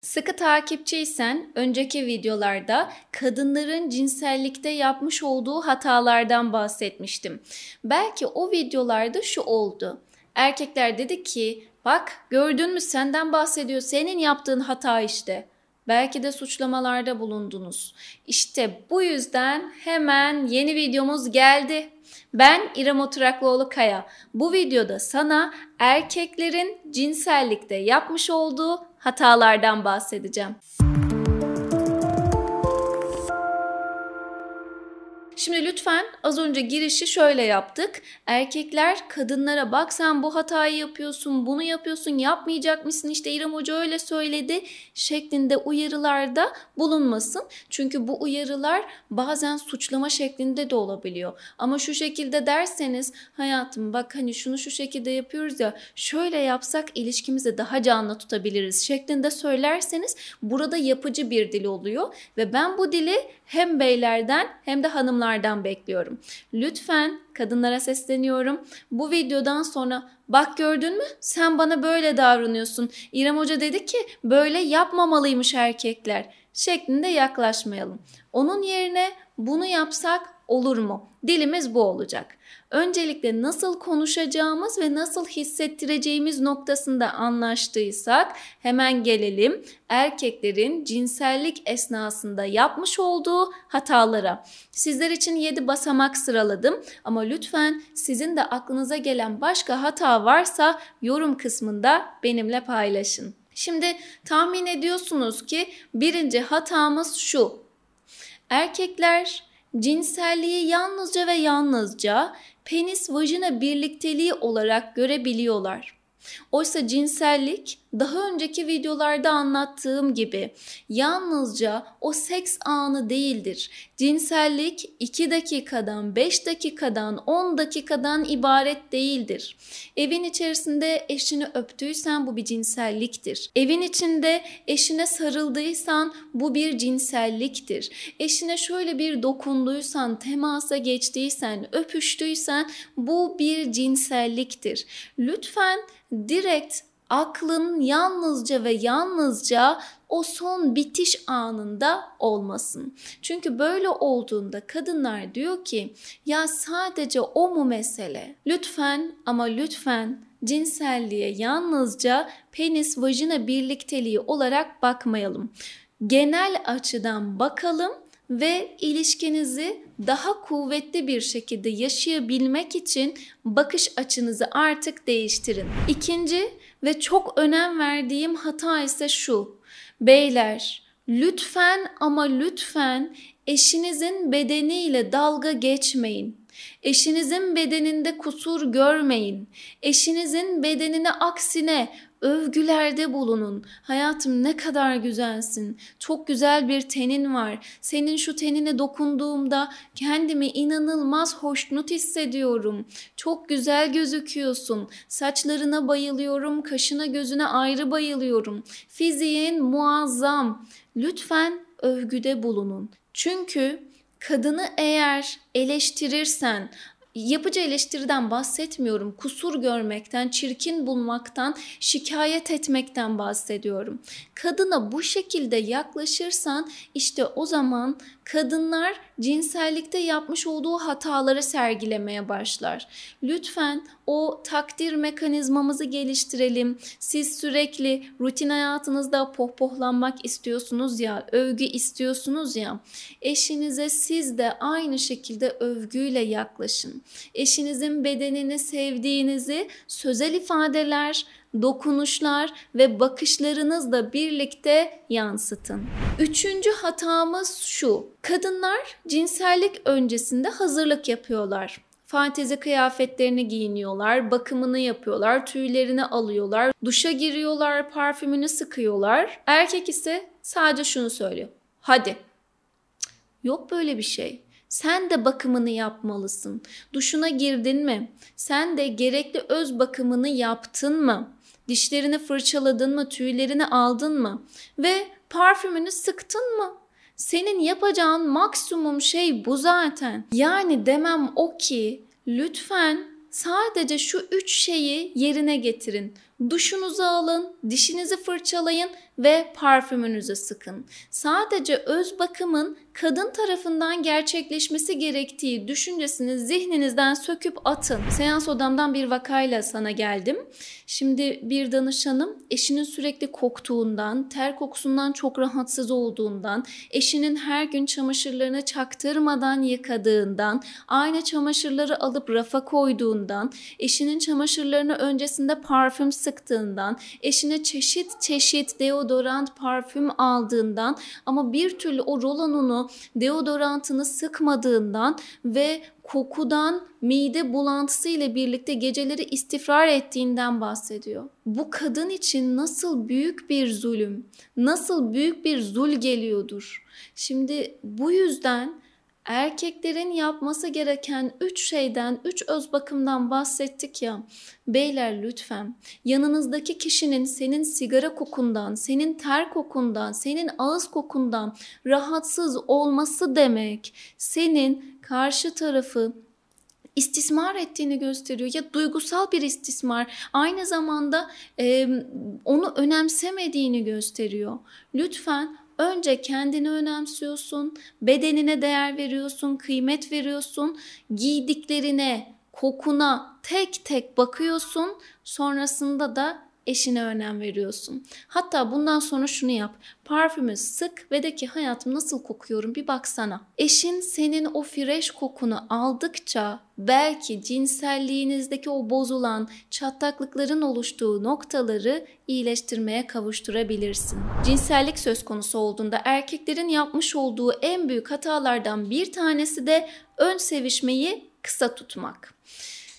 Sıkı takipçiysen önceki videolarda kadınların cinsellikte yapmış olduğu hatalardan bahsetmiştim. Belki o videolarda şu oldu. Erkekler dedi ki bak gördün mü senden bahsediyor senin yaptığın hata işte. Belki de suçlamalarda bulundunuz. İşte bu yüzden hemen yeni videomuz geldi. Ben İrem Oturaklıoğlu Kaya. Bu videoda sana erkeklerin cinsellikte yapmış olduğu hatalardan bahsedeceğim. Şimdi lütfen az önce girişi şöyle yaptık. Erkekler kadınlara bak sen bu hatayı yapıyorsun, bunu yapıyorsun, yapmayacak mısın? İşte İrem Hoca öyle söyledi şeklinde uyarılarda bulunmasın. Çünkü bu uyarılar bazen suçlama şeklinde de olabiliyor. Ama şu şekilde derseniz hayatım bak hani şunu şu şekilde yapıyoruz ya şöyle yapsak ilişkimizi daha canlı tutabiliriz şeklinde söylerseniz burada yapıcı bir dil oluyor ve ben bu dili hem beylerden hem de hanımlardan bekliyorum. Lütfen kadınlara sesleniyorum. Bu videodan sonra bak gördün mü sen bana böyle davranıyorsun. İrem Hoca dedi ki böyle yapmamalıymış erkekler şeklinde yaklaşmayalım. Onun yerine bunu yapsak olur mu? Dilimiz bu olacak. Öncelikle nasıl konuşacağımız ve nasıl hissettireceğimiz noktasında anlaştıysak hemen gelelim erkeklerin cinsellik esnasında yapmış olduğu hatalara. Sizler için 7 basamak sıraladım ama lütfen sizin de aklınıza gelen başka hata varsa yorum kısmında benimle paylaşın. Şimdi tahmin ediyorsunuz ki birinci hatamız şu. Erkekler cinselliği yalnızca ve yalnızca penis vajina birlikteliği olarak görebiliyorlar. Oysa cinsellik daha önceki videolarda anlattığım gibi yalnızca o seks anı değildir. Cinsellik 2 dakikadan, 5 dakikadan, 10 dakikadan ibaret değildir. Evin içerisinde eşini öptüysen bu bir cinselliktir. Evin içinde eşine sarıldıysan bu bir cinselliktir. Eşine şöyle bir dokunduysan, temasa geçtiysen, öpüştüysen bu bir cinselliktir. Lütfen direkt aklın yalnızca ve yalnızca o son bitiş anında olmasın. Çünkü böyle olduğunda kadınlar diyor ki ya sadece o mu mesele? Lütfen ama lütfen cinselliğe yalnızca penis vajina birlikteliği olarak bakmayalım. Genel açıdan bakalım ve ilişkinizi daha kuvvetli bir şekilde yaşayabilmek için bakış açınızı artık değiştirin. İkinci ve çok önem verdiğim hata ise şu. Beyler lütfen ama lütfen eşinizin bedeniyle dalga geçmeyin. Eşinizin bedeninde kusur görmeyin. Eşinizin bedenine aksine övgülerde bulunun. Hayatım ne kadar güzelsin. Çok güzel bir tenin var. Senin şu tenine dokunduğumda kendimi inanılmaz hoşnut hissediyorum. Çok güzel gözüküyorsun. Saçlarına bayılıyorum, kaşına gözüne ayrı bayılıyorum. Fiziğin muazzam. Lütfen övgüde bulunun. Çünkü kadını eğer eleştirirsen, yapıcı eleştiriden bahsetmiyorum. Kusur görmekten, çirkin bulmaktan, şikayet etmekten bahsediyorum. Kadına bu şekilde yaklaşırsan işte o zaman kadınlar cinsellikte yapmış olduğu hataları sergilemeye başlar. Lütfen o takdir mekanizmamızı geliştirelim. Siz sürekli rutin hayatınızda pohpohlanmak istiyorsunuz ya, övgü istiyorsunuz ya. Eşinize siz de aynı şekilde övgüyle yaklaşın. Eşinizin bedenini sevdiğinizi sözel ifadeler, dokunuşlar ve bakışlarınızla birlikte yansıtın. Üçüncü hatamız şu. Kadınlar cinsellik öncesinde hazırlık yapıyorlar. Fantezi kıyafetlerini giyiniyorlar, bakımını yapıyorlar, tüylerini alıyorlar, duşa giriyorlar, parfümünü sıkıyorlar. Erkek ise sadece şunu söylüyor. Hadi. Yok böyle bir şey. Sen de bakımını yapmalısın. Duşuna girdin mi? Sen de gerekli öz bakımını yaptın mı? Dişlerini fırçaladın mı? Tüylerini aldın mı? Ve parfümünü sıktın mı? Senin yapacağın maksimum şey bu zaten. Yani demem o ki lütfen sadece şu üç şeyi yerine getirin. Duşunuzu alın, dişinizi fırçalayın ve parfümünüzü sıkın. Sadece öz bakımın kadın tarafından gerçekleşmesi gerektiği düşüncesini zihninizden söküp atın. Seans odamdan bir vakayla sana geldim. Şimdi bir danışanım eşinin sürekli koktuğundan, ter kokusundan çok rahatsız olduğundan, eşinin her gün çamaşırlarını çaktırmadan yıkadığından, aynı çamaşırları alıp rafa koyduğundan, eşinin çamaşırlarını öncesinde parfüm sıktığından, eşine çeşit çeşit deodorant, parfüm aldığından ama bir türlü o rolonunu, deodorantını sıkmadığından ve kokudan mide bulantısı ile birlikte geceleri istifrar ettiğinden bahsediyor. Bu kadın için nasıl büyük bir zulüm, nasıl büyük bir zul geliyordur. Şimdi bu yüzden erkeklerin yapması gereken üç şeyden, üç öz bakımdan bahsettik ya. Beyler lütfen yanınızdaki kişinin senin sigara kokundan, senin ter kokundan, senin ağız kokundan rahatsız olması demek senin karşı tarafı istismar ettiğini gösteriyor ya duygusal bir istismar aynı zamanda e, onu önemsemediğini gösteriyor. Lütfen önce kendini önemsiyorsun, bedenine değer veriyorsun, kıymet veriyorsun, giydiklerine, kokuna tek tek bakıyorsun. Sonrasında da eşine önem veriyorsun. Hatta bundan sonra şunu yap. Parfümü sık ve de ki hayatım nasıl kokuyorum bir baksana. Eşin senin o fresh kokunu aldıkça belki cinselliğinizdeki o bozulan çatlaklıkların oluştuğu noktaları iyileştirmeye kavuşturabilirsin. Cinsellik söz konusu olduğunda erkeklerin yapmış olduğu en büyük hatalardan bir tanesi de ön sevişmeyi kısa tutmak.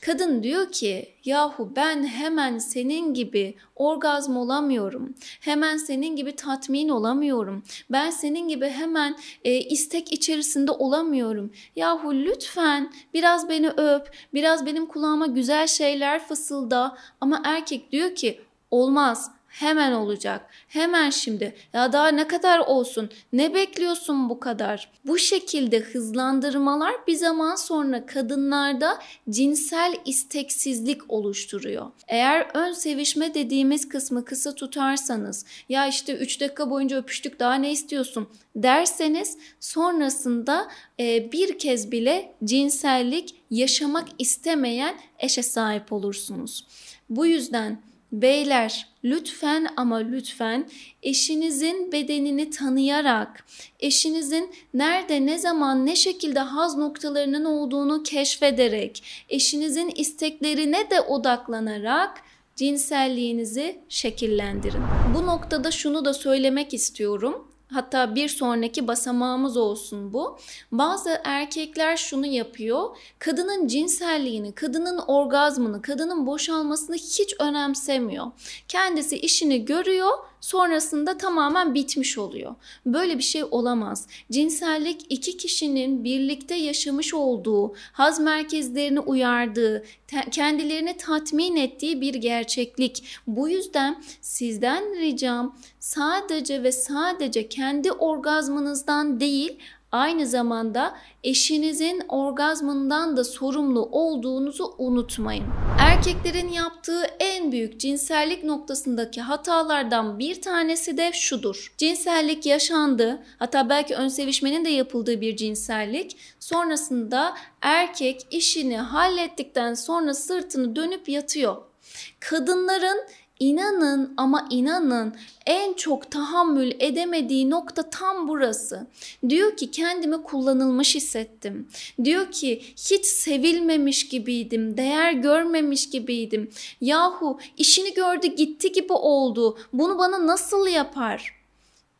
Kadın diyor ki yahu ben hemen senin gibi orgazm olamıyorum. Hemen senin gibi tatmin olamıyorum. Ben senin gibi hemen e, istek içerisinde olamıyorum. Yahu lütfen biraz beni öp, biraz benim kulağıma güzel şeyler fısılda. Ama erkek diyor ki olmaz Hemen olacak. Hemen şimdi. Ya daha ne kadar olsun? Ne bekliyorsun bu kadar? Bu şekilde hızlandırmalar bir zaman sonra kadınlarda cinsel isteksizlik oluşturuyor. Eğer ön sevişme dediğimiz kısmı kısa tutarsanız ya işte 3 dakika boyunca öpüştük daha ne istiyorsun derseniz sonrasında e, bir kez bile cinsellik yaşamak istemeyen eşe sahip olursunuz. Bu yüzden Beyler lütfen ama lütfen eşinizin bedenini tanıyarak, eşinizin nerede, ne zaman, ne şekilde haz noktalarının olduğunu keşfederek, eşinizin isteklerine de odaklanarak cinselliğinizi şekillendirin. Bu noktada şunu da söylemek istiyorum. Hatta bir sonraki basamağımız olsun bu. Bazı erkekler şunu yapıyor. Kadının cinselliğini, kadının orgazmını, kadının boşalmasını hiç önemsemiyor. Kendisi işini görüyor sonrasında tamamen bitmiş oluyor. Böyle bir şey olamaz. Cinsellik iki kişinin birlikte yaşamış olduğu, haz merkezlerini uyardığı, kendilerini tatmin ettiği bir gerçeklik. Bu yüzden sizden ricam sadece ve sadece kendi orgazmınızdan değil aynı zamanda eşinizin orgazmından da sorumlu olduğunuzu unutmayın. Erkeklerin yaptığı en büyük cinsellik noktasındaki hatalardan bir tanesi de şudur. Cinsellik yaşandı. Hatta belki ön sevişmenin de yapıldığı bir cinsellik. Sonrasında erkek işini hallettikten sonra sırtını dönüp yatıyor. Kadınların İnanın ama inanın en çok tahammül edemediği nokta tam burası. Diyor ki kendimi kullanılmış hissettim. Diyor ki hiç sevilmemiş gibiydim, değer görmemiş gibiydim. Yahu işini gördü gitti gibi oldu. Bunu bana nasıl yapar?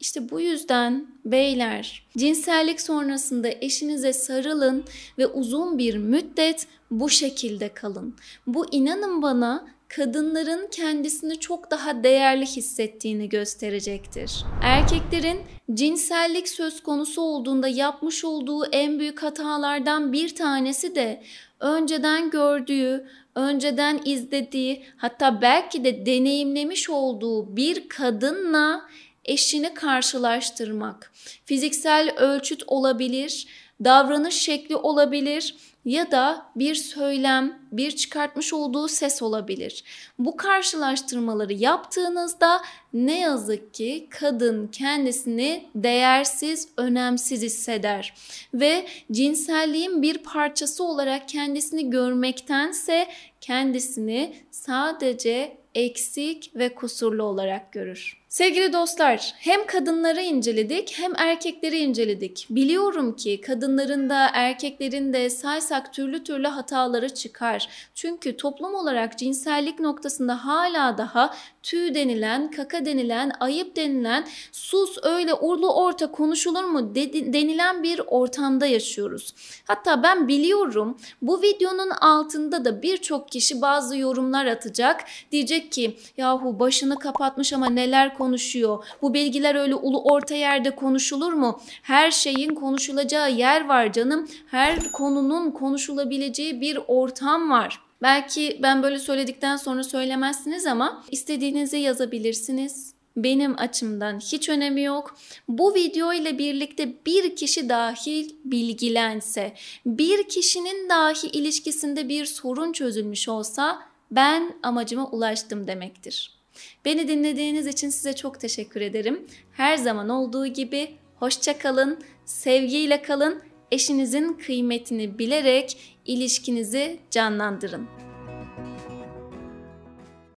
İşte bu yüzden beyler cinsellik sonrasında eşinize sarılın ve uzun bir müddet bu şekilde kalın. Bu inanın bana kadınların kendisini çok daha değerli hissettiğini gösterecektir. Erkeklerin cinsellik söz konusu olduğunda yapmış olduğu en büyük hatalardan bir tanesi de önceden gördüğü, önceden izlediği, hatta belki de deneyimlemiş olduğu bir kadınla eşini karşılaştırmak. Fiziksel ölçüt olabilir, davranış şekli olabilir, ya da bir söylem, bir çıkartmış olduğu ses olabilir. Bu karşılaştırmaları yaptığınızda ne yazık ki kadın kendisini değersiz, önemsiz hisseder ve cinselliğin bir parçası olarak kendisini görmektense kendisini sadece eksik ve kusurlu olarak görür. Sevgili dostlar, hem kadınları inceledik hem erkekleri inceledik. Biliyorum ki kadınların da erkeklerin de saysak türlü türlü hataları çıkar. Çünkü toplum olarak cinsellik noktasında hala daha tüy denilen, kaka denilen, ayıp denilen, sus öyle urlu orta konuşulur mu denilen bir ortamda yaşıyoruz. Hatta ben biliyorum bu videonun altında da birçok kişi bazı yorumlar atacak. Diyecek ki yahu başını kapatmış ama neler konuşuyor. Bu bilgiler öyle ulu orta yerde konuşulur mu? Her şeyin konuşulacağı yer var canım. Her konunun konuşulabileceği bir ortam var. Belki ben böyle söyledikten sonra söylemezsiniz ama istediğinizi yazabilirsiniz. Benim açımdan hiç önemi yok. Bu video ile birlikte bir kişi dahil bilgilense, bir kişinin dahi ilişkisinde bir sorun çözülmüş olsa ben amacıma ulaştım demektir. Beni dinlediğiniz için size çok teşekkür ederim. Her zaman olduğu gibi hoşça kalın, sevgiyle kalın, eşinizin kıymetini bilerek ilişkinizi canlandırın.